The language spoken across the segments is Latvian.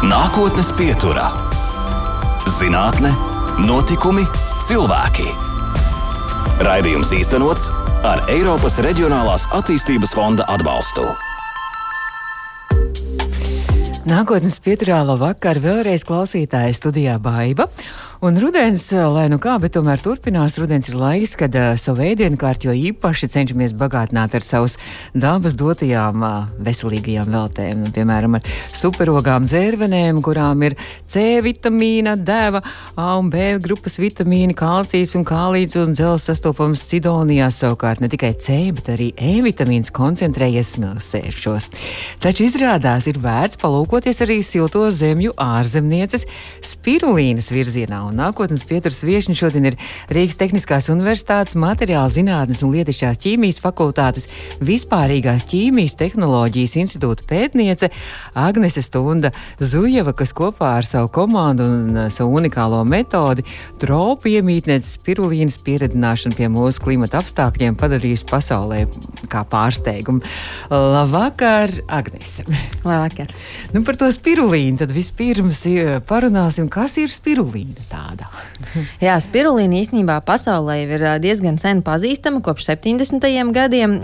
Nākotnes pieturā - zinātne, notikumi, cilvēki. Raidījums īstenots ar Eiropas Reģionālās attīstības fonda atbalstu. Nākotnes pieturā vakar vēlreiz klausītāja studijā Baiva. Un rudens, lai nu kā, bet tomēr turpinās. Rudens ir laiks, kad uh, savu ēdienkārtu jo īpaši cenšamies bagātināt ar savus dabas dotajām uh, veselīgajām veltēm. Nu, piemēram, ar superogām dzērvenēm, kurām ir C vitamīna, deva, A un B grupas vitamīni, kalcijs un kālīts un dzels sastopams cidonijās. Savukārt ne tikai C, bet arī E vitamīns koncentrējies smilsēšos. Taču izrādās ir vērts palūkoties arī silto zemju ārzemnieces spirulīnas virzienā un nākotnes pieturas viesiņa šodien ir Rīgas Tehniskās Universitātes materiāla zinātnes un lietišķās ķīmijas fakultātes vispārīgās ķīmijas tehnoloģijas institūta pētniece Agnese Stunda Zujeva, kas kopā ar savu komandu un savu unikālo metodi tropu iemītnieces spirulīnas pieredzināšanu pie mūsu klimata apstākļiem padarījusi pasaulē kā pārsteigumu. Labvakar, Agnese! Labvakar! Nu, par to spirulīnu tad vispirms uh, parunāsim, kas ir spirulīna. Tā tāda. Jā, spirulīna īstenībā pasaulē ir diezgan sen pazīstama, kopš 70. gadiem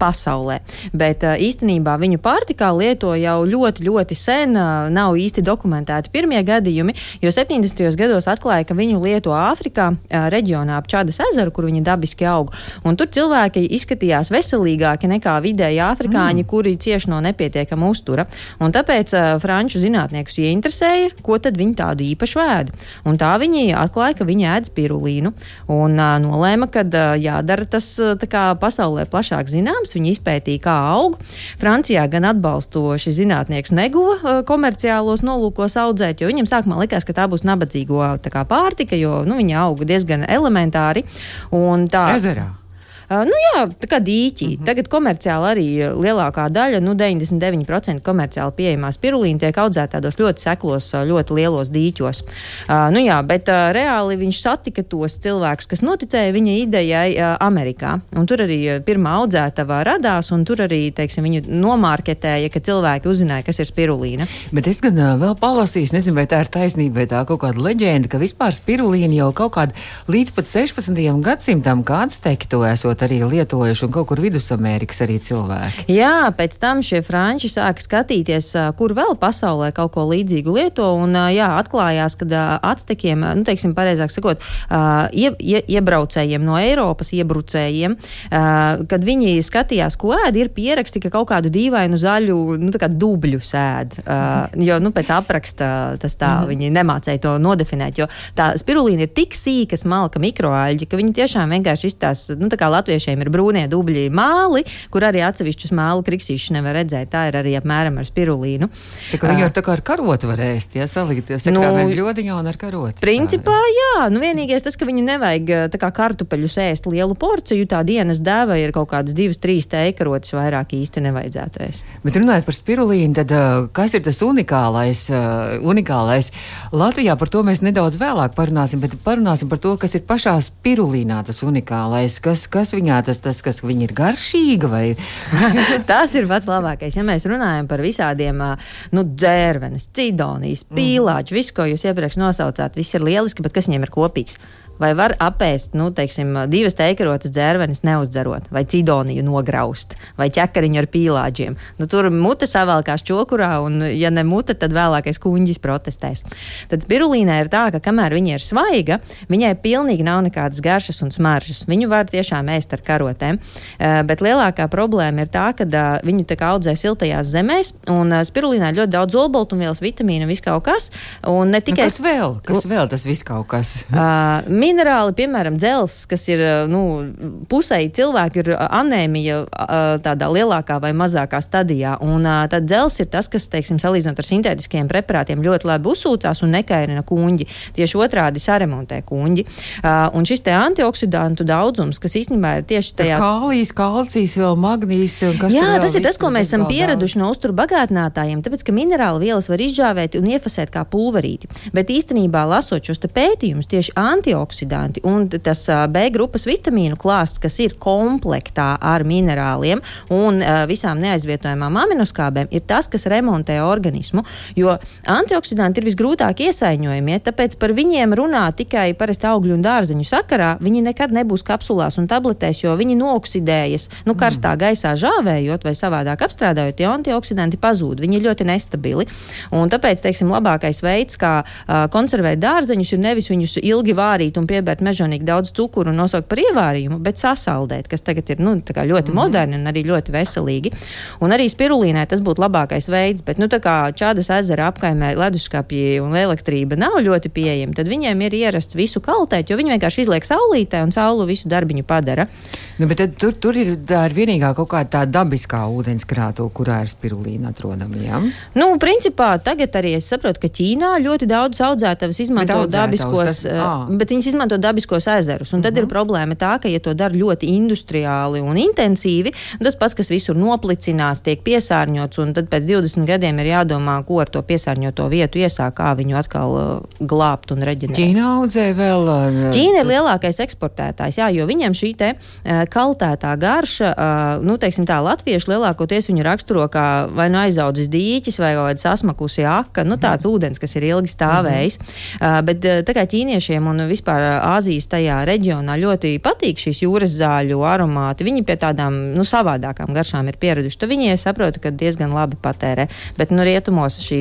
pasaulē. Bet īstenībā viņu pārtikā lieto jau ļoti, ļoti sen. Nav īsti dokumentēti pirmie gadījumi, jo 70. gados atklāja, ka viņu lieto Āfrikā, reģionā ap Čādas ezeru, kur viņi dabiski aug. Un tur cilvēki izskatījās veselīgāki nekā vidēji afrikāņi, mm. kuri cieši no nepietiekama uztura. Un tāpēc franču zinātniekus ieinteresēja, ko tad viņi tādu īpašu ēd. Un tā viņi atklāja, ka viņi ēd spirulīnu un uh, nolēma, ka uh, jādara tas uh, pasaulē plašāk zināms. Viņi izpētīja, kā aug. Francijā gan atbalstoši zinātnieks neguva uh, komerciālos nolūkos audzēt, jo viņam sākumā likās, ka tā būs nabadzīgo tā kā, pārtika, jo nu, viņa auga diezgan elementāri. Tā, Ezerā. Nu jā, tā kā dīķī. Uh mhm. -huh. Tagad komerciāli arī lielākā daļa, nu 99% komerciāli pieejamā spirulīna tiek audzēta tādos ļoti seklos, ļoti lielos dīķos. Uh, nu jā, bet uh, reāli viņš satika tos cilvēkus, kas noticēja viņa idejai uh, Amerikā. Un tur arī pirmā audzētava radās, un tur arī, teiksim, viņu nomārketēja, ka cilvēki uzzināja, kas ir spirulīna. Bet es gan vēl palasīju, nezinu, vai tā ir taisnība, vai tā kaut kāda leģenda, ka vispār spirulīna jau kaut kāda līdz pat 16. gadsimtam kāds teikt to esot arī lietojuši un kaut kur Vidusamerikas arī cilvēki. Jā, pēc tam šie franči sāka skatīties, kur vēl pasaulē kaut ko līdzīgu lieto, un jā, atklājās, ka atstekiem, nu, teiksim, pareizāk sakot, ie, ie, iebraucējiem no Eiropas, iebrucējiem, kad viņi skatījās, ko ēd, ir pieraksti, ka kaut kādu dīvainu zaļu, nu, tā kā dubļu sēd, jo, nu, pēc apraksta tas tā, mm. viņi nemācēja to nodefinēt, jo tā spirulīna ir tik sīka, smalka mikroāļģi, ka viņi tiešām vienkārši izstāsta, nu, tā kā Latvijas latviešiem ir brūnie dubļi māli, kur arī atsevišķus mālu kriksīšus nevar redzēt. Tā ir arī apmēram ar spirulīnu. Tā kā viņi jau tā kā ar karotu var ēst, ja salikt nu, ļodiņā un ar karotu. Principā, jā, nu vienīgais tas, ka viņu nevajag tā kā kartupeļus ēst lielu porciju, tā dienas deva ir kaut kādas divas, trīs teikarotas vairāk īsti nevajadzētu ēst. Bet runājot par spirulīnu, tad kas ir tas unikālais, unikālais? Latvijā par to mēs nedaudz vēlāk parunāsim, bet parunāsim par to, kas ir pašā spirulīnā tas unikālais, kas, kas viņā tas, tas kas viņa ir garšīga vai? tas ir pats labākais. Ja mēs runājam par visādiem nu, dzērvenes, cidonijas, pīlāģu, visu, ko jūs iepriekš nosaucāt, viss ir lieliski, bet kas viņiem ir kopīgs? Vai var apēst, nu, teiksim, divas teikarotas dzērvenes neuzdzerot, vai cidoniju nograust, vai ķekariņu ar pīlāģiem. Nu, tur mute savēlkās čokurā, un, ja ne mute, tad vēlākais kuņģis protestēs. Tad spirulīnai ir tā, ka kamēr viņa ir svaiga, viņai pilnīgi nav nekādas garšas un smaržas. Viņu var tiešām ēst ar karotēm, uh, bet lielākā problēma ir tā, ka uh, viņu tā kā audzē siltajās zemēs, un uh, spirulīnā ir ļoti daudz olbaltumvielas, vitamīnu, viss kaut kas. Un ne tikai nu, kas vēl, kas vēl tas viss kaut kas. Minerāli, piemēram, dzelzs, kas ir nu, pusēji cilvēki, ir anēmija tādā lielākā vai mazākā stadijā. Un tad dzelzs ir tas, kas, teiksim, salīdzinot ar sintētiskiem preparātiem, ļoti labi uzsūcās un nekairina kuģi. Tieši otrādi saremontē kuģi. Un šis te antioksidantu daudzums, kas īstenībā ir tieši tajā. Kālijas, kalcijas, vēl magnīs. Jā, tas ir tas, ko mēs esam pieraduši no uzturu bagātinātājiem, tāpēc, ka minerāli vielas var izžāvēt un iefasēt kā pulverīti. Bet īstenībā, lasot šos pētījumus, tieši antioksidantu antioksidanti. Un tas B grupas vitamīnu klāsts, kas ir komplektā ar minerāliem un visām neaizvietojamām aminoskābēm, ir tas, kas remontē organismu. Jo antioksidanti ir visgrūtāk iesaņojamie, tāpēc par viņiem runā tikai parasti augļu un dārzeņu sakarā. Viņi nekad nebūs kapsulās un tabletēs, jo viņi noksidējas nu, karstā mm. gaisā žāvējot vai savādāk apstrādājot, tie antioksidanti pazūd. Viņi ir ļoti nestabili. Un tāpēc, teiksim, labākais veids, kā uh, konservēt dārzeņus, ir nevis viņus ilgi vārīt un piebērt mežonīgi daudz cukuru un nosaukt par ievārījumu, bet sasaldēt, kas tagad ir nu, ļoti mm. moderni un arī ļoti veselīgi. Un arī spirulīnai tas būtu labākais veids, bet nu, čādas ezera apkaimē leduskapji un elektrība nav ļoti pieejama, tad viņiem ir ierasts visu kaltēt, jo viņi vienkārši izliek saulītē un saulu visu darbiņu padara. Nu, bet tur, tur ir, ir vienīgā kaut kāda tā dabiskā ūdenskrāto, kurā ir spirulīna atrodama. Ja? Nu, principā tagad arī es saprotu, ka Ķīnā ļoti daudz audzētavas izmanto dabiskos, tas, uh, bet viņas izmanto dabiskos ezerus. Un uh -huh. tad ir mhm. problēma tā, ka, ja to dara ļoti industriāli un intensīvi, tas pats, kas visur noplicinās, tiek piesārņots, un tad pēc 20 gadiem ir jādomā, ko ar to piesārņoto vietu iesākt, kā viņu atkal uh, glābt un reģistrēt. Ķīna audzē vēl. Uh, Ķīna ir lielākais eksportētājs, jā, jo viņiem šī te uh, kaltētā garša, uh, nu, teiksim tā, latvieši lielākoties viņu raksturo kā vai nu aizaudzis dīķis vai kaut kāda sasmakusi aka, nu tāds mm. ūdens, kas ir ilgi stāvējis. Mm -hmm. uh, bet uh, tā kā ķīniešiem un vispār Āzijas tajā reģionā ļoti patīk šīs jūras zāļu aromāti, viņi pie tādām nu, savādākām garšām ir pieraduši. Tad viņi, saprotu, ka diezgan labi patērē. Bet nu, rietumos šī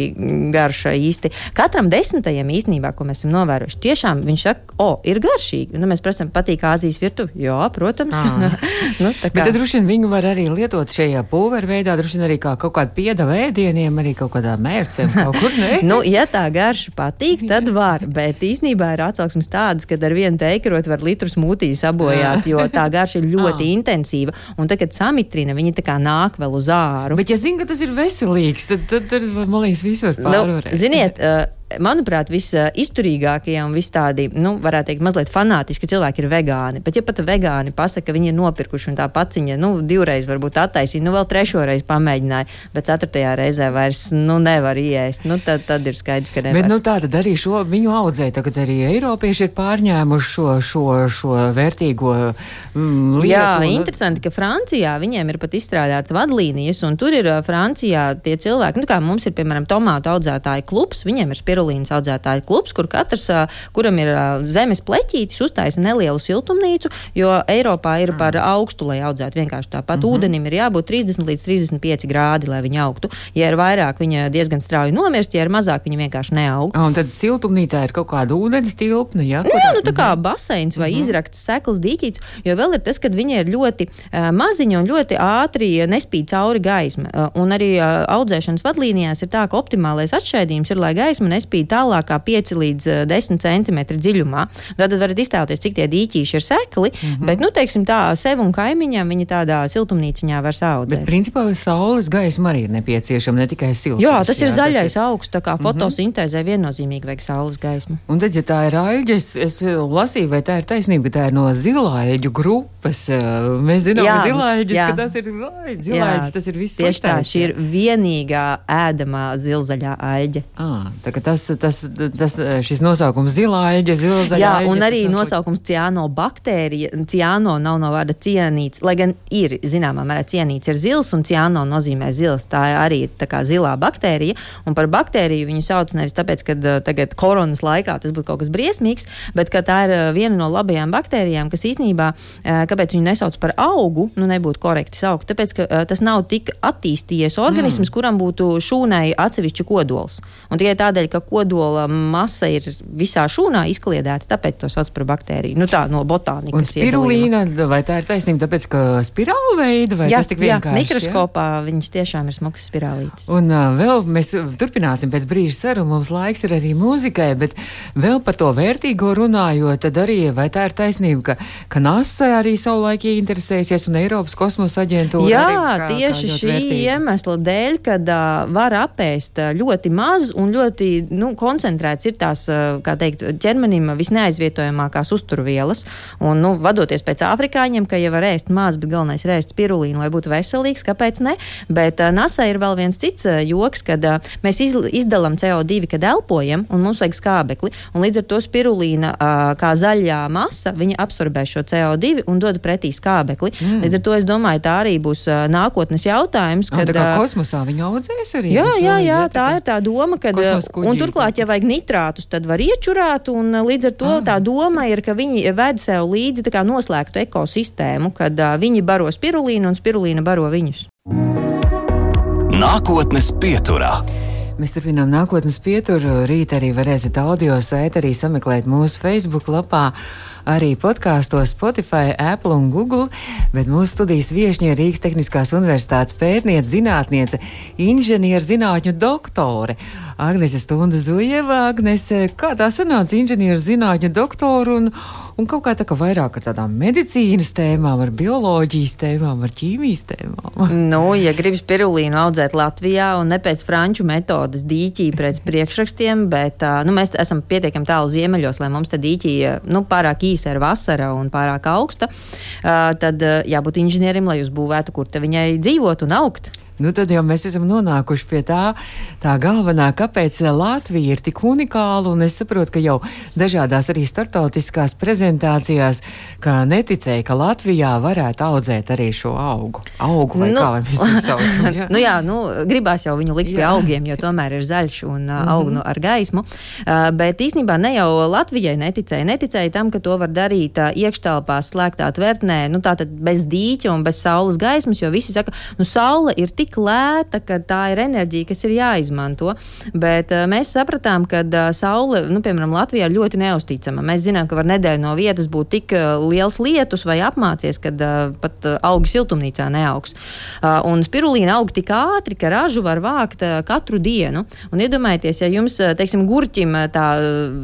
garša īsti katram desmitajam īstenībā, ko mēs esam novērojuši, tiešām viņš saka, o, oh, ir garšīgi. Nu, mēs prasām, patīk Āzijas virtuve. Jā, protams. nu, Bet tad droši vien viņu var arī lietot šajā pulveru veidā, droši vien arī kā kaut kāda pieda vēdieniem, arī kaut kādā mērcē. nu, ja tā garša patīk, tad var. Bet īstenībā ir atsauksmes tādas, ka ar vienu teikarot var litru smūtiju sabojāt, jo tā garša ir ļoti intensīva. Un tad, kad samitrina, viņi tā kā nāk vēl uz āru. Bet, ja zina, ka tas ir veselīgs, tad, tad, tad man liekas, viss var nu, pārvarēt. Nu, ziniet, uh, manuprāt, visizturīgākie un vis tādi, nu, varētu teikt, mazliet fanātiski cilvēki ir vegāni. Bet, ja pat vegāni pasaka, ka viņi ir nopirkuši un tā paciņa, nu, divreiz varbūt attaisīja, nu, vēl trešo reizi pamēģināja, bet ceturtajā reizē vairs, nu, nevar iēst, nu, tad, tad ir skaidrs, ka nevar. Bet, nu, tā tad arī šo viņu audzē, tagad arī Eiropieši ir pārņēmuši šo, šo, šo vērtīgo mm, lietu. Jā, un... interesanti, ka Francijā viņiem ir pat izstrādāts vadlīnijas, un tur ir Francijā tie cilvēki, nu, kā mums ir, piemēram, tomātu audzētāju klubs, viņiem ir spirulīna spirulīnas audzētāju klubs, kur katrs, kuram ir zemes pleķītis, uztaisa nelielu siltumnīcu, jo Eiropā ir par augstu, lai audzētu vienkārši tāpat. Mm -hmm. Ūdenim ir jābūt 30 līdz 35 grādi, lai viņi augtu. Ja ir vairāk, viņa diezgan strauji nomirst, ja ir mazāk, viņa vienkārši neaug. Un tad siltumnīcā ir kaut kāda ūdens tilpne, ja? Nu, jā, nu tā kā mhm. baseins vai mm -hmm. izrakts sekls dīķīts, jo vēl ir tas, ka viņi ir ļoti uh, maziņi un ļoti ātri nespīd cauri gaisma. Uh, un arī uh, audzēšanas vadlīnijās ir tā, ka optimālais atšķēdījums ir, lai gaisma nespīd nespīd tālāk kā 5 līdz 10 eh, cm dziļumā. Tad varat iztēloties, cik tie dīķīši ir sekli, mm -hmm. bet, nu, teiksim, tā sev un kaimiņam viņi tādā siltumnīciņā var audzēt. Bet, principā, saules gaisma arī ir nepieciešama, ne tikai siltums. Jā, tas jā, ir zaļais ir... augsts, tā kā mhm. fotosintēzē mm -hmm. viennozīmīgi vajag saules gaismu. Un tad, ja tā ir aļģa, es, es lasīju, vai tā ir taisnība, ka tā ir no zilāļu grupas. Eh, mēs zinām, ka zilāļģis, ka tas ir zilāļģis, tas ir viss. Tieši tā, šī ir vienīgā ēdamā zilzaļā aļģe. Ah, tā, tas tas, tas, tas šis nosaukums zilā eļģe, zilzaļa Jā, eļģe, un arī nosaukums ciāno baktērija. Ciāno nav no vārda cianīts, lai gan ir, zināmā mērā, cianīts ir zils, un ciāno nozīmē zils. Tā arī ir tā kā zilā baktērija, un par baktēriju viņu sauc nevis tāpēc, ka tagad koronas laikā tas būtu kaut kas briesmīgs, bet ka tā ir viena no labajām baktērijām, kas īstenībā, kāpēc viņu nesauc par augu, nu nebūtu korekti saukt, tāpēc, ka tas nav tik attīstījies organisms, mm. kuram būtu šūnai atsevišķi kodols. Un tikai tādēļ, ka kodola masa ir visā šūnā izkliedēta, tāpēc to sauc par baktēriju. Nu, tā no botānikas. Un spirulīna, vai tā ir taisnība, tāpēc, ka spirāli veida vai jā, tas tik vienkārši? Jā, mikroskopā jā? viņas tiešām ir smagas spirālītes. Un uh, vēl mēs turpināsim pēc brīža sarunu, mums laiks ir arī mūzikai, bet vēl par to vērtīgo runājot, tad arī vai tā ir taisnība, ka, ka NASA arī savulaik interesēsies un Eiropas kosmosa aģentūra. Jā, arī, kā, tieši kā šī vērtīga. iemesla dēļ, kad uh, var apēst ļoti maz un ļoti nu, koncentrēts ir tās, kā teikt, ķermenim visneaizvietojamākās uzturvielas. Un, nu, vadoties pēc afrikāņiem, ka jau var ēst maz, bet galvenais ir ēst spirulīnu, lai būtu veselīgs, kāpēc ne? Bet NASA ir vēl viens cits joks, kad mēs iz, izdalām CO2, kad elpojam, un mums vajag skābekli. Un līdz ar to spirulīna, kā zaļā masa, viņa absorbē šo CO2 un dod pretī skābekli. Mm. Līdz ar to es domāju, tā arī būs nākotnes jautājums. Kad, uh, kosmosā viņa audzēs arī? Jā, jā, jā, tā ir tā doma, ka. Un turklāt, ja vajag nitrātus, tad var iečurāt, un līdz ar to ah. tā doma ir, ka viņi ved sev līdzi noslēgtu ekosistēmu, kad uh, viņi baro spirulīnu un spirulīna baro viņus. Nākotnes pieturā. Mēs turpinām nākotnes pieturu. Rīt arī varēsiet audio sēta arī sameklēt mūsu Facebook lapā, arī podkāstos Spotify, Apple un Google, bet mūsu studijas viešņie Rīgas Tehniskās Universitātes pētniece, zinātniece, inženierzinātņu doktore. Agnese Stunda Zujeva, Agnese, kā tā sanāca inženierzinātņu doktoru un, un kaut kā tā kā vairāk ar tādām medicīnas tēmām, ar bioloģijas tēmām, ar ķīmijas tēmām. Nu, ja gribas pirulīnu audzēt Latvijā un ne pēc franču metodas dīķī pēc priekšrakstiem, bet nu, mēs esam pietiekami tālu ziemeļos, lai mums tā dīķī nu, pārāk īsa ir vasara un pārāk augsta, tad jābūt inženierim, lai uzbūvētu, kur te viņai dzīvot un augt. Nu, tad jau mēs esam nonākuši pie tā, tā galvenā, kāpēc Latvija ir tik unikāla. Un es saprotu, ka jau dažādās arī startautiskās prezentācijās, ka neticēja, ka Latvijā varētu audzēt arī šo augu. Augu vai nu, kā mēs viņu saucam? Jā? nu, jā, nu, gribās jau viņu likt jā. pie augiem, jo tomēr ir zaļš un uh, aug mm -hmm. ar gaismu. Uh, bet īstenībā ne jau Latvijai neticēja. Neticēja tam, ka to var darīt uh, iekštelpās, slēgtā tvertnē, nu, tātad bez dīķa un bez saules gaismas, jo visi saka, nu, saule ir tik tik lēta, ka tā ir enerģija, kas ir jāizmanto. Bet uh, mēs sapratām, ka uh, saule, nu, piemēram, Latvijā ir ļoti neusticama. Mēs zinām, ka var nedēļu no vietas būt tik uh, liels lietus vai apmācies, kad uh, pat uh, augi siltumnīcā neaugs. Uh, un spirulīna aug tik ātri, ka ražu var vākt uh, katru dienu. Un iedomājieties, ja jums, uh, teiksim, gurķim uh, tā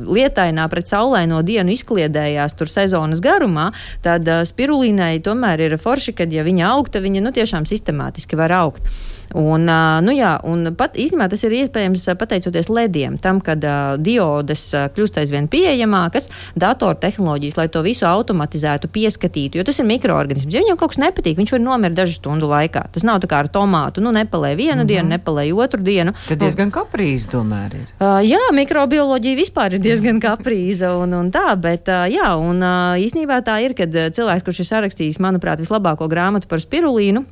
lietainā pret saulaino dienu izkliedējās tur sezonas garumā, tad uh, spirulīnai tomēr ir forši, kad ja viņa aug, tad viņa nu, tiešām sistemātiski var augt. Un, nu jā, un pat īstenībā tas ir iespējams pateicoties lediem, tam, kad diodes kļūst aizvien pieejamākas, datortehnoloģijas, lai to visu automatizētu, pieskatītu, jo tas ir mikroorganisms. Ja viņam kaut kas nepatīk, viņš var nomirt dažu stundu laikā. Tas nav tā kā ar tomātu, nu nepalē vienu mm -hmm. dienu, nepalē otru dienu. Tad diezgan kaprīzi tomēr ir. Uh, jā, mikrobioloģija vispār ir diezgan kaprīza un, un tā, bet uh, jā, un uh, īsnībā tā ir, kad cilvēks, kurš ir sarakstījis, manuprāt, vislabāko grāmatu par spirulīnu,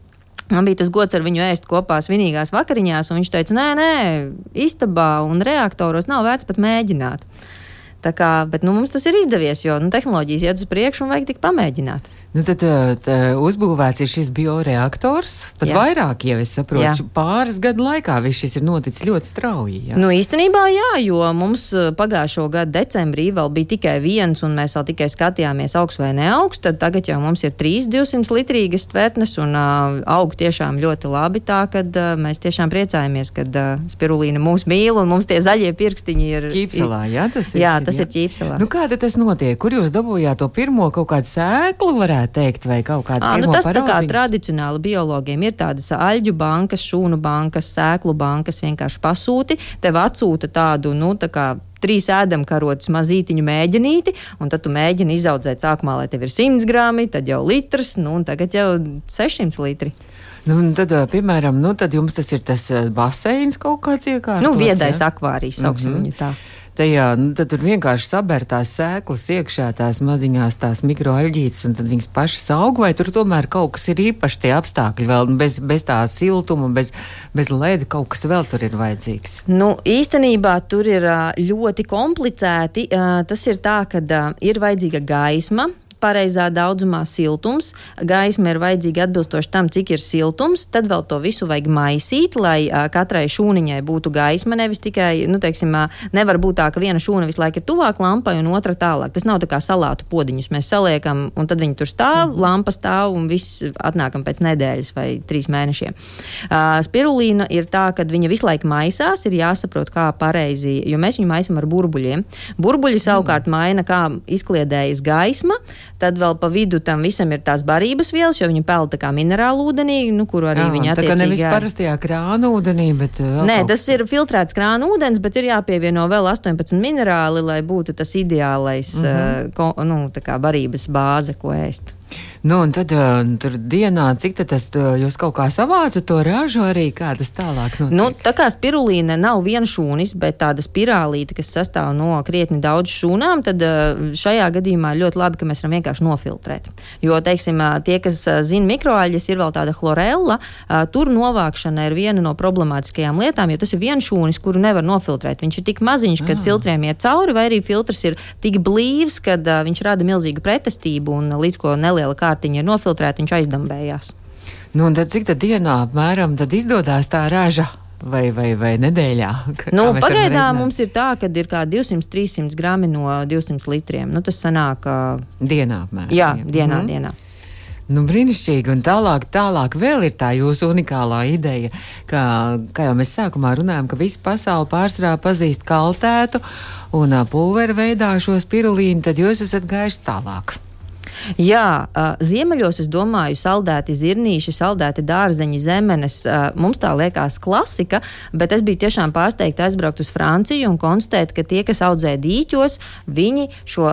Man bija tas gods ar viņu ēst kopā svinīgās vakariņās, un viņš teica, nē, nē, istabā un reaktoros nav vērts pat mēģināt. Tā kā, bet nu, mums tas ir izdevies, jo nu, tehnoloģijas iet uz priekšu un vajag tik pamēģināt. Nu, tad tā, uzbūvēts ir šis bioreaktors. Pat jā. vairāk jau es saprotu, jā. pāris gadu laikā viss šis ir noticis ļoti strauji. Jā. Nu, īstenībā jā, jo mums pagājušo gadu decembrī vēl bija tikai viens, un mēs vēl tikai skatījāmies, augs vai neaugs. Tad tagad jau mums ir trīs 200 litrīgas tvertnes, un uh, aug tiešām ļoti labi. Tā kad uh, mēs tiešām priecājamies, ka uh, spirulīna mūs mīl, un mums tie zaļie pirkstiņi ir. Ķīpselā, jā, tas ir. Jā, tas jā. ir ķīpselā. Nu, kā tas notiek? Kur jūs dabūjāt to pirmo kaut kādu sēklu? Varētu teikt, vai kaut kāda tāda? Nu, tas tā kā tradicionāli biologiem ir tādas aļģu bankas, šūnu bankas, sēklu bankas, vienkārši pasūti, tev atsūta tādu, nu, tā kā trīs ēdamkarotes mazītiņu mēģinīti, un tad tu mēģini izaudzēt sākumā, lai tev ir 100 grāmi, tad jau litrs, nu, un tagad jau 600 litri. Nu, tad, piemēram, nu, tad jums tas ir tas baseins kaut kāds iekārtots. Nu, viedais ja? akvārijas, sauksim mm -hmm. viņu tā tajā, nu, tad tur vienkārši saber tās sēklas iekšā, tās maziņās, tās mikroaļģītes, un tad viņas pašas aug, vai tur tomēr kaut kas ir īpaši tie apstākļi vēl, nu, bez, bez tā siltuma, bez, bez lēda, kaut kas vēl tur ir vajadzīgs? Nu, īstenībā tur ir ļoti komplicēti. Tas ir tā, ka ir vajadzīga gaisma, pareizā daudzumā siltums, gaisma ir vajadzīga atbilstoši tam, cik ir siltums, tad vēl to visu vajag maisīt, lai katrai šūniņai būtu gaisma. Nevis tikai, nu, teiksim, nevar būt tā, ka viena šūna visu laiku ir tuvāk lampai un otra tālāk. Tas nav tā kā salātu podziņus mēs saliekam, un tad viņi tur stāv, mm. lampa stāv, un viss atnākam pēc nedēļas vai trīs mēnešiem. Uh, spirulīna ir tā, ka viņa visu laiku maisās, ir jāsaprot, kā pareizi, jo mēs viņu maisam ar burbuļiem. Burbuļi savukārt mm. maina, kā izkliedējas gaisma. Tad vēl pa vidu tam visam ir tās barības vielas, jo viņi peld tā kā minerālu ūdenī, nu, kuru arī Jā, viņi tā kā attiecīgi. nevis parastajā krāna ūdenī, bet vēl Nē, kaut tas ir filtrēts krāna ūdens, bet ir jāpievieno vēl 18 minerāli, lai būtu tas ideālais mm -hmm. uh, ko, nu, tā kā barības bāze, ko ēst. Nu, un tad uh, tur dienā, cik tas uh, jūs kaut kā savācat to ražu arī, kā tas tālāk notiek? Nu, tā kā spirulīna nav viena šūnis, bet tāda spirālīte, kas sastāv no krietni daudz šūnām, tad uh, šajā gadījumā ļoti labi, ka mēs varam vienkārši nofiltrēt. Jo, teiksim, tie, kas zina mikroaļas, ir vēl tāda chlorella, tur novākšana ir viena no problemātiskajām lietām, jo tas ir viens šūnis, kuru nevar nofiltrēt. Viņš ir tik maziņš, kad filtriem iet cauri, vai arī filtrs ir tik blīvs, ka viņš rada milzīgu pretestību un līdz ko neliela kārtiņa ir nofiltrēta, viņš aizdambējās. Nu, un tad cik tad dienā apmēram tad izdodas tā raža? Vai, vai, vai nedēļā? Kā- Nu, pagaidām mums ir tā, ka ir kā 200-300 grami no 200 litriem. Nu, tas sanāk, uh, Dienā apmēram. jā, dienā, Mhm. dienā. Nu, brīnišķīgi, un tālāk, tālāk vēl ir tā jūsu unikālā ideja, ka, kā jau mēs sākumā runājām, ka visa pasaule pārsvarā pazīst kaltētu un pulveru veidā šo spirulīnu, tad jūs esat gājuši tālāk. Jā, ziemeļos es domāju, saldēti zirnīši, saldēti dārzeņi, zemenes. Mums tā liekas klasika, bet es biju tiešām pārsteigta aizbraukt uz Franciju un konstatēt, ka tie, kas audzē dīķos, viņi šo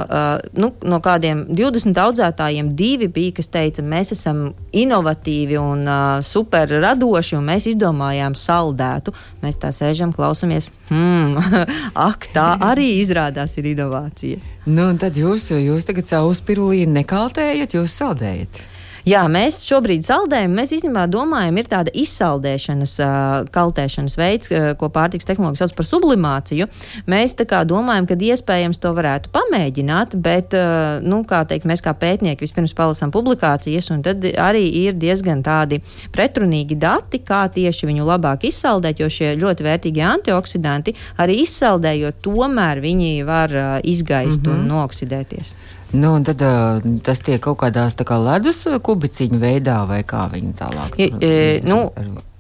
nu, no kādiem 20 audzētājiem divi bija, kas teica, mēs esam inovatīvi un super radoši, un mēs izdomājām saldētu. Mēs tā sēžam, klausamies, hmm, ak, tā arī izrādās ir inovācija. Nu, tad jūs, jūs tagad savu spirulīnu nekaltējat, jūs saldējat. Jā, mēs šobrīd saldējam. Mēs īstenībā domājam, ir tāda izsaldēšanas, kaltēšanas veids, ko pārtiks tehnoloģija sauc par sublimāciju. Mēs tā kā domājam, ka iespējams to varētu pamēģināt, bet, nu, kā teikt, mēs kā pētnieki vispirms palasām publikācijas, un tad arī ir diezgan tādi pretrunīgi dati, kā tieši viņu labāk izsaldēt, jo šie ļoti vērtīgie antioksidanti arī izsaldējot, tomēr viņi var izgaist mm -hmm. un noksidēties. Nu, un tad uh, tas tiek kaut kādās tā kā ledus kubiciņu veidā, vai kā viņi tālāk. I- e, nu,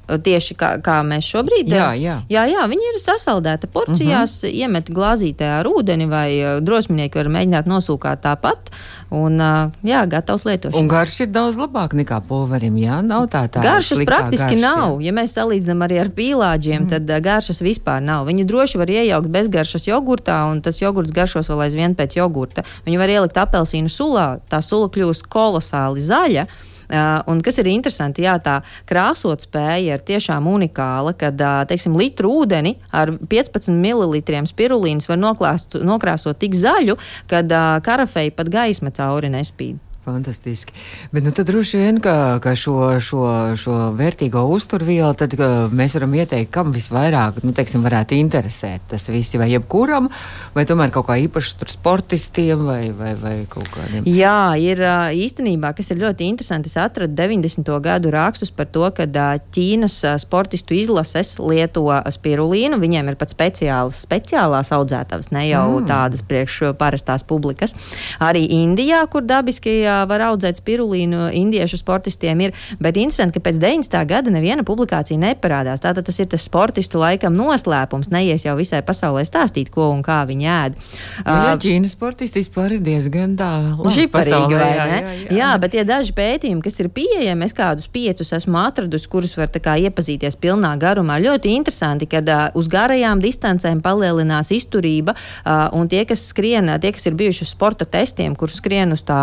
Tieši kā, kā mēs šobrīd Jā, jā. jā, jā viņi ir sasaldēti porcijās, uh -huh. iemet glāzītē ar ūdeni, vai uh, drosminieki var mēģināt nosūkāt tāpat. Un, uh, jā, gatavs lietošanai. Un garš ir daudz labāk nekā pulverim, jā, nav tā tā. Garšas praktiski garša, nav. Ja mēs salīdzinām arī ar pīlāģiem, mm. tad uh, garšas vispār nav. Viņu droši var iejaukt bezgaršas jogurtā, un tas jogurts garšos vēl aizvien pēc jogurta. Viņu var ielikt apelsīnu sulā, tā sula kļūst kolosāli zaļa. Uh, un kas ir interesanti, jā, tā krāsot spēja ir tiešām unikāla, kad, uh, teiksim, litru ūdeni ar 15 ml spirulīnas var noklāst, nokrāsot tik zaļu, kad uh, karafei pat gaisma cauri nespīd. Fantastiski. Bet nu, tad droši vien, ka, ka šo, šo, šo vērtīgo uzturvielu tad, mēs varam ieteikt, kam visvairāk nu, teiksim, varētu interesēt. Tas viss vai jebkuram, vai tomēr kaut kā īpaši tur sportistiem vai, vai, vai kaut kādiem. Jā, ir īstenībā, kas ir ļoti interesanti. Es atradu 90. gadu rakstus par to, ka Ķīnas sportistu izlases lieto spirulīnu. Viņiem ir pat speciālas, speciālās audzētavas, ne jau mm. tādas priekš parastās publikas. Arī Indijā, kur dabiski ā, var audzēt spirulīnu, indiešu sportistiem ir. Bet interesanti, ka pēc 90. gada neviena publikācija neparādās. Tātad tas ir tas sportistu laikam noslēpums. Neies jau visai pasaulē stāstīt, ko un kā viņi ēd. Nu, jā, Ķīnas sportisti vispār ir diezgan tā Žiparīgi, pasaulē, vai jā, ne? jā, jā. jā, bet tie daži pētījumi, kas ir pieejami, es kādus piecus esmu atradusi, kurus var tā kā iepazīties pilnā garumā. Ļoti interesanti, kad uh, uz garajām distancēm palielinās izturība, uh, un tie, kas skrien, tie, kas ir bijuši uz sporta testiem, kur skrien uz tā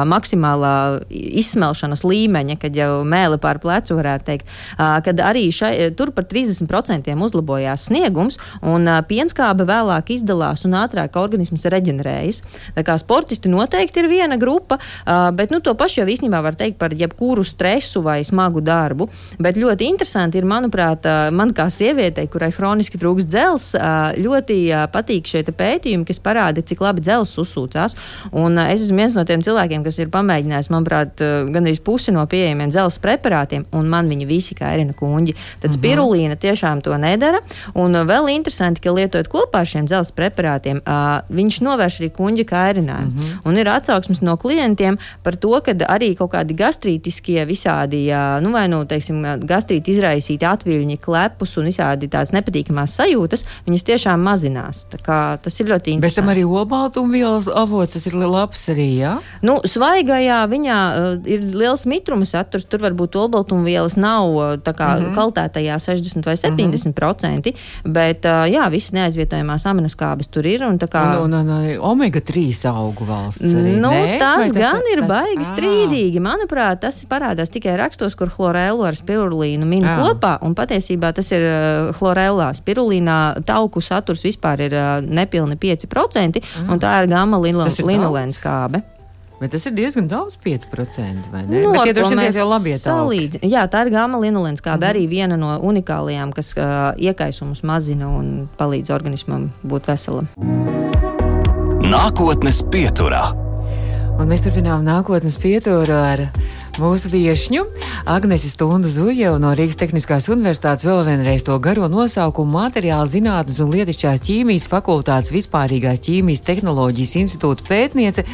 maksimālā izsmelšanas līmeņa, kad jau mēli pār plecu varētu teikt, kad arī šai, tur par 30% uzlabojās sniegums, un pienskābe vēlāk izdalās un ātrāk organisms reģenerējas. Tā kā sportisti noteikti ir viena grupa, bet nu, to pašu jau īstenībā var teikt par jebkuru stresu vai smagu darbu. Bet ļoti interesanti ir, manuprāt, man kā sievietei, kurai hroniski trūks dzels, ļoti patīk šie pētījumi, kas parāda, cik labi dzels uzsūcās. Un es esmu viens no tiem cilvēkiem, kas ir pamēģinājis izmēģinājis, manuprāt, gandrīz pusi no pieejamiem dzelzceļa preparātiem, un man viņi visi kairina kuģi. Tad mhm. spirulīna tiešām to nedara. Un vēl interesanti, ka lietojot kopā ar šiem dzelzceļa preparātiem, viņš novērš arī kuģa kairinājumu. Mm -hmm. Un ir atsauksmes no klientiem par to, ka arī kaut kādi gastrītiskie visādi, nu vai nu, teiksim, gastrīti izraisīti atviļņi, klepus un visādi tādas nepatīkamās sajūtas, viņas tiešām mazinās. Tas ir ļoti interesanti. Bet tam arī olbaltumvielas avots, tas ir labs arī, jā? Nu, svaigajā viņā uh, ir liels mitruma saturs, tur varbūt olbaltumvielas nav tā kā mm -hmm. kaltētajā 60 vai 70 mm -hmm. bet uh, jā, visas neaizvietojamās aminoskābes tur ir. Un, kā, un, un, un omega 3 augu valsts. Arī, nu, ne? tas Vai gan tas, ir tas, baigi tas, strīdīgi. Manuprāt, tas parādās tikai rakstos, kur chlorēlu ar spirulīnu min jā. kopā, un patiesībā tas ir uh, chlorēlā. Spirulīnā tauku saturs vispār ir uh, nepilni 5%, mm. un tā ir gamma linolēna skābe. Bet tas ir diezgan daudz, 5%. Vai ne? Nu, Bet, ja droši vien jau labi iet Jā, tā ir gama linolēns, kā mm. arī viena no unikālajām, kas uh, iekaisumus mazina un palīdz organismam būt veselam. Nākotnes pieturā. Un mēs turpinām nākotnes pieturu ar mūsu viesņu Agnesi Stundu Zuļevu no Rīgas Tehniskās Universitātes vēl vienreiz to garo nosaukumu materiāla zinātnes un lietišķās ķīmijas fakultātes vispārīgās ķīmijas tehnoloģijas institūta pētniece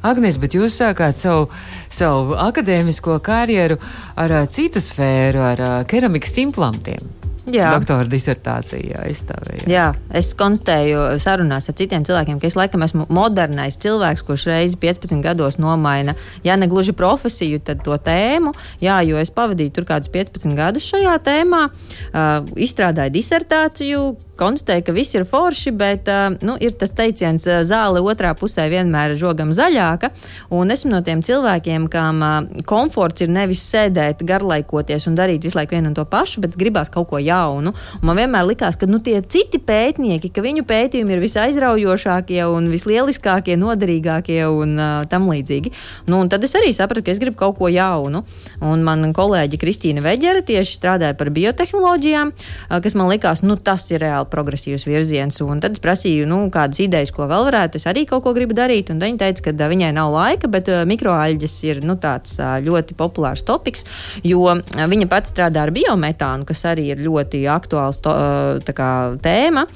Agnēs, bet jūs sākāt savu, savu akadēmisko karjeru ar citu sfēru, ar keramikas implantiem. Jā. Doktora disertācijā aizstāvēja. Jā, es konstatēju sarunās ar citiem cilvēkiem, ka es laikam esmu modernais cilvēks, kurš reizi 15 gados nomaina, ja ne gluži profesiju, tad to tēmu. Jā, jo es pavadīju tur kādus 15 gadus šajā tēmā, uh, izstrādāju disertāciju, konstatēju, ka viss ir forši, bet uh, nu, ir tas teiciens, uh, zāle otrā pusē vienmēr ir žogam zaļāka. Un esmu no tiem cilvēkiem, kam uh, komforts ir nevis sēdēt, garlaikoties un darīt visu laiku vienu un to pašu, bet gribās kaut ko jaunu. Un man vienmēr likās, ka nu, tie citi pētnieki, ka viņu pētījumi ir visaizraujošākie un vislieliskākie, noderīgākie un uh, tam līdzīgi. Nu, tad es arī sapratu, ka es gribu kaut ko jaunu. Un man kolēģi Kristīna Veģere tieši strādāja par biotehnoloģijām, uh, kas man likās, nu tas ir reāli progresīvs virziens. Un tad es prasīju, nu, kādas idejas, ko vēl varētu. Es arī kaut ko gribu darīt. Un viņa teica, ka viņai nav laika, bet mikroaļģes ir nu, tāds ļoti populārs topiks, jo viņa pati strādā ar biometānu, kas arī ir ļoti aktuāls to, kā, tēma.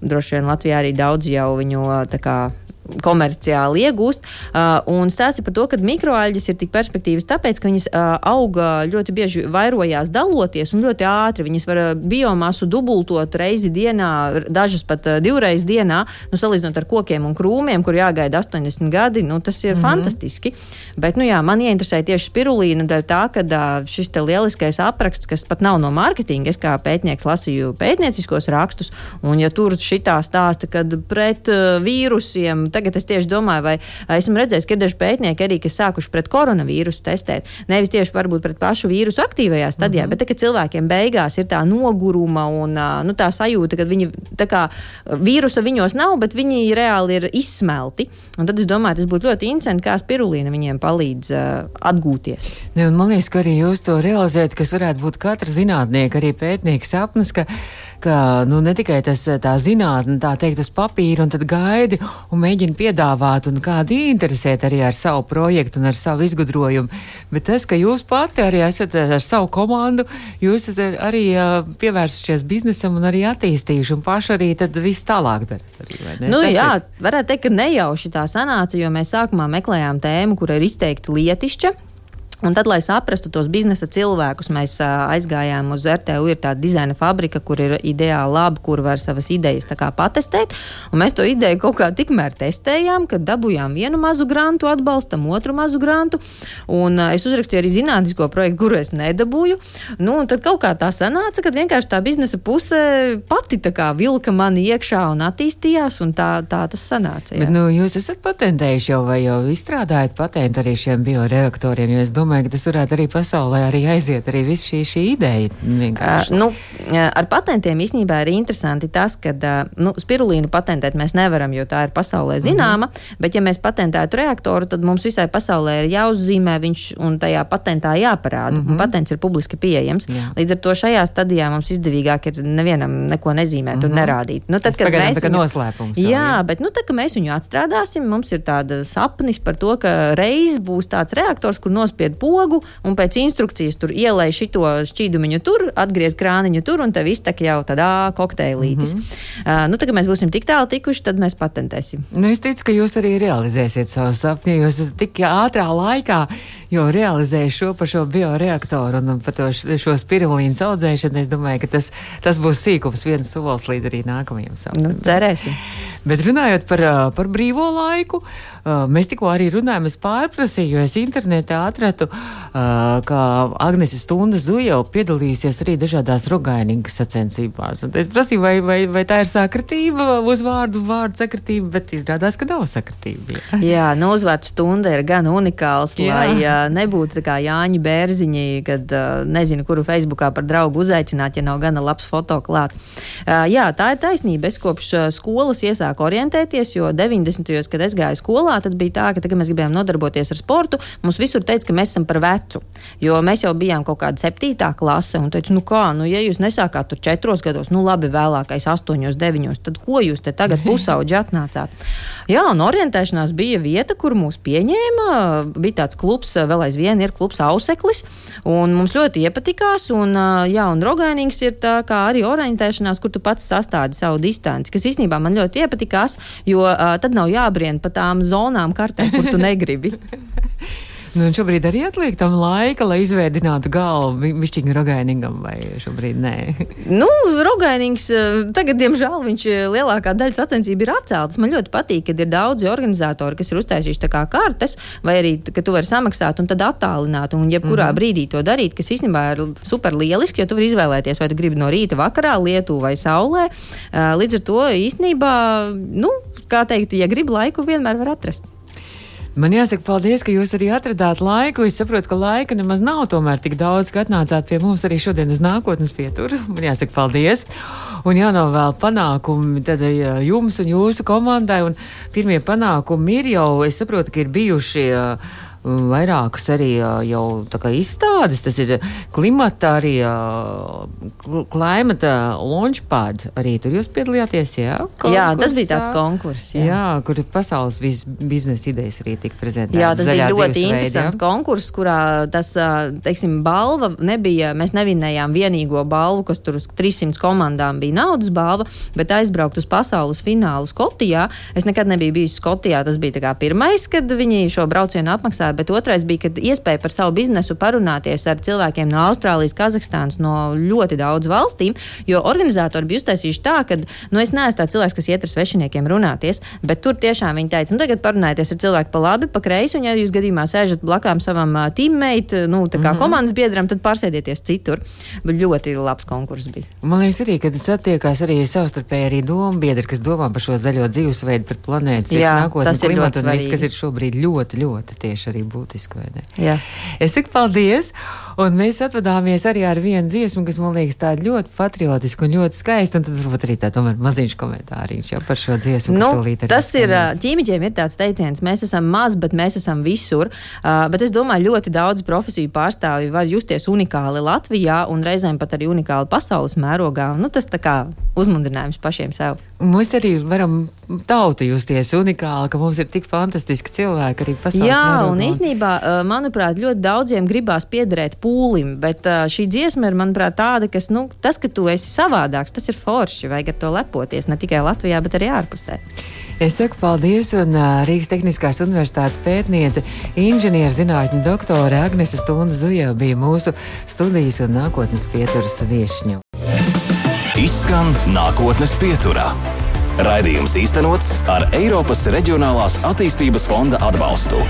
Droši vien Latvijā arī daudz jau viņu kā, komerciāli iegūst. Uh, un stāsta par to, ka mikroalģes ir tik perspektīvas, tāpēc, ka viņas uh, auga ļoti bieži vairojās daloties un ļoti ātri. Viņas var uh, biomasu dubultot reizi dienā, dažas pat divreiz dienā, nu, salīdzinot ar kokiem un krūmiem, kur jāgaida 80 gadi. Nu, tas ir mm -hmm. fantastiski. Bet, nu jā, man ieinteresēja tieši spirulīna dēļ tā, ka šis te lieliskais apraksts, kas pat nav no mārketinga, es kā pētnieks lasīju pētnieciskos rakstus, un ja tur šitā stāsta, kad pret vīrusiem tagad es tieši domāju, vai esmu redzējis, ka ir daži pētnieki arī, kas sākuši pret koronavīrusu testēt. Nevis tieši varbūt pret pašu vīrusu aktīvajā stadijā, mm -hmm. bet ka cilvēkiem beigās ir tā noguruma un nu, tā sajūta, ka viņi tā kā vīrusa viņos nav, bet viņi reāli ir izsmelti. Un tad es domāju, tas būtu ļoti interesanti, kā spirulīna viņiem palīdz uh, atgūties. Ne, man liekas, ka arī jūs to realizējat, kas varētu būt katra zinātnieka, arī pētnieka sapnis, ka ka nu, ne tikai tas tā zinātne, tā teikt, uz papīra, un tad gaidi un mēģina piedāvāt, un kādi interesēt arī ar savu projektu un ar savu izgudrojumu, bet tas, ka jūs pati arī esat ar savu komandu, jūs esat arī uh, pievērsušies biznesam un arī attīstījuši, un paši arī tad viss tālāk darat. Nu, tas jā, ir... varētu teikt, ka nejauši tā sanāca, jo mēs sākumā meklējām tēmu, kur ir izteikti lietišķa. Un tad, lai saprastu tos biznesa cilvēkus, mēs aizgājām uz RTU. Ir tāda dizaina fabrika, kur ir ideāli labi, kur var savas idejas patestēt. Un mēs to ideju kaut kā tikmēr testējām, kad dabūjām vienu mazu grantu atbalstam, otru mazu grantu. Un es uzrakstīju arī zinātnisko projektu, kuru es nedabūju. Nu, tad kaut kā tā sanāca, ka vienkārši tā biznesa puse pati vilka mani iekšā un attīstījās, un tā, tā tas sanāca. Jā. Bet, nu, jūs esat patentējuši jau vai jau izstrādājat patentu arī šiem bioreaktoriem, domāju, ka tas varētu arī pasaulē arī aiziet, arī viss šī, šī ideja. Uh, nu, ar patentiem īstenībā ir interesanti tas, ka uh, nu, spirulīnu patentēt mēs nevaram, jo tā ir pasaulē mhm. zināma, mm -hmm. bet ja mēs patentētu reaktoru, tad mums visai pasaulē ir jāuzzīmē viņš un tajā patentā jāparāda. Mm -hmm. Patents ir publiski pieejams. Jā. Līdz ar to šajā stadijā mums izdevīgāk ir nevienam neko nezīmēt mm -hmm. un mhm. nerādīt. Nu, tad, kad mēs viņu, noslēpums. Jā, jā, bet nu, tad, kad mēs viņu atstrādāsim, mums ir tāda sapnis par to, ka reiz būs tāds reaktors, kur nospied pogu un pēc instrukcijas tur ielai šito šķīdumiņu tur, atgriez krāniņu tur un tev iztek jau tādā kokteilītis. Mm -hmm. uh, nu, tad, kad mēs būsim tik tālu tikuši, tad mēs patentēsim. Nu, es ticu, ka jūs arī realizēsiet savu sapni, jo esat tik ātrā laikā jau realizējuši šo par šo bioreaktoru un par to, šo spirulīnu audzēšanu. Es domāju, ka tas, tas būs sīkums viens solis līdz arī nākamajam sapnim. Nu, cerēsim. Bet runājot par, par brīvo laiku, mēs tikko arī runājam, es pārprasīju, jo es internetā atradu, ka Agnese Stunda Zuja jau piedalīsies arī dažādās rogainīgas sacensībās. Un es prasīju, vai, vai, vai tā ir sakritība uz vārdu, vārdu sakritība, bet izrādās, ka nav sakritība. Jā, jā nu uzvārds Stunda ir gan unikāls, jā. lai nebūtu tā kā Jāņa Bērziņi, kad nezinu, kuru Facebookā par draugu uzaicināt, ja nav gana labs foto klāt. Jā, tā ir taisnība. Es kopš skolas iesāku sāk orientēties, jo 90. gados, kad es gāju skolā, tad bija tā, ka, tad, kad mēs gribējām nodarboties ar sportu, mums visur teica, ka mēs esam par vecu. Jo mēs jau bijām kaut kāda septītā klase, un teica, nu kā, nu, ja jūs nesākāt tur četros gados, nu labi, vēlākais astoņos, deviņos, tad ko jūs te tagad pusauģi atnācāt? Jā, un orientēšanās bija vieta, kur mūs pieņēma. Bija tāds klubs, vēl aizvien ir klubs Auseklis, un mums ļoti iepatikās, un, jā, un rogainīgs ir tā kā arī orientēšanās, kur tu pats sastādi savu distanci, kas īstenībā man ļoti iepatīk nepatikās, jo uh, tad nav jābrien pa tām zonām kartē, kur tu negribi. Nu, šobrīd arī atliek tam laika, lai izveidinātu galvu višķiņu rogainīgam, vai šobrīd nē? nu, rogainīgs, tagad, diemžēl, viņš lielākā daļa sacensību ir atceltas. Man ļoti patīk, kad ir daudzi organizatori, kas ir uztaisījuši tā kā kartes, vai arī, ka tu vari samaksāt un tad attālināt, un jebkurā mm -hmm. brīdī to darīt, kas īstenībā ir super lieliski, jo tu vari izvēlēties, vai tu gribi no rīta vakarā, lietu vai saulē. Līdz ar to īstenībā, nu, kā teikt, ja gribi laiku, vienmēr var atrast. Man jāsaka paldies, ka jūs arī atradāt laiku. Es saprotu, ka laika nemaz nav tomēr tik daudz, ka atnācāt pie mums arī šodien uz nākotnes pieturu. Man jāsaka paldies. Un jānovēl panākumi tad jums un jūsu komandai. Un pirmie panākumi ir jau, es saprotu, ka ir bijuši. Uh, vairākas arī jau izstādes. Tas ir klimata, arī klimata launchpad. Arī tur jūs piedalījāties, jā? Konkursā. Jā, tas bija tāds konkurss. Jā, jā kur pasaules biznesa idejas arī tika prezentētas. Jā, tas bija ļoti interesants veidi, konkurss, kurā tas, teiksim, balva nebija, mēs nevinējām vienīgo balvu, kas tur uz 300 komandām bija naudas balva, bet aizbraukt uz pasaules finālu Skotijā. Es nekad nebiju bijis Skotijā, tas bija pirmais, kad viņi šo braucienu apmaksāja bet otrais bija, kad iespēja par savu biznesu parunāties ar cilvēkiem no Austrālijas, Kazahstānas, no ļoti daudz valstīm, jo organizatori bija uztaisījuši tā, ka, nu, es neesmu tāds cilvēks, kas iet ar svešiniekiem runāties, bet tur tiešām viņi teica, nu, tagad parunājieties ar cilvēku pa labi, pa kreisi, un ja jūs gadījumā sēžat blakām savam teammate, nu, tā kā mm -hmm. komandas biedram, tad pārsēdieties citur. Bet ļoti labs konkurss bija. Man liekas arī, kad satiekās arī savstarpēji arī domu biedri, kas domā par šo zaļo dzīvesveidu, par planētas nākotni, klimatu un viss, kas ir šobrīd ļoti, ļoti tieši arī arī būtiski. Es saku paldies, un mēs atvadāmies arī ar vienu dziesmu, kas man liekas tāda ļoti patriotiska un ļoti skaista, un tad varbūt arī tā tomēr maziņš komentāriņš jau par šo dziesmu. Nu, tas ir, ķīmiķiem ir tāds teiciens, mēs esam maz, bet mēs esam visur, uh, bet es domāju, ļoti daudz profesiju pārstāvji var justies unikāli Latvijā un reizēm pat arī unikāli pasaules mērogā. Nu, tas tā kā uzmundrinājums pašiem sev. Mēs arī varam tauta justies unikāli, ka mums ir tik fantastiski cilvēki arī pasaulē. Jā, mērogā. un īstenībā, manuprāt, ļoti daudziem gribās piederēt pūlim, bet šī dziesma ir, manuprāt, tāda, kas, nu, tas, ka tu esi savādāks, tas ir forši, vajag ar to lepoties ne tikai Latvijā, bet arī ārpusē. Es saku paldies, un uh, Rīgas Tehniskās Universitātes pētniece, inženierzinātņu doktore Agnese Stunda Zuja bija mūsu studijas un nākotnes pieturas viešņu. Izskan nākotnes pieturā. Raidījums īstenots ar Eiropas Reģionālās attīstības fonda atbalstu.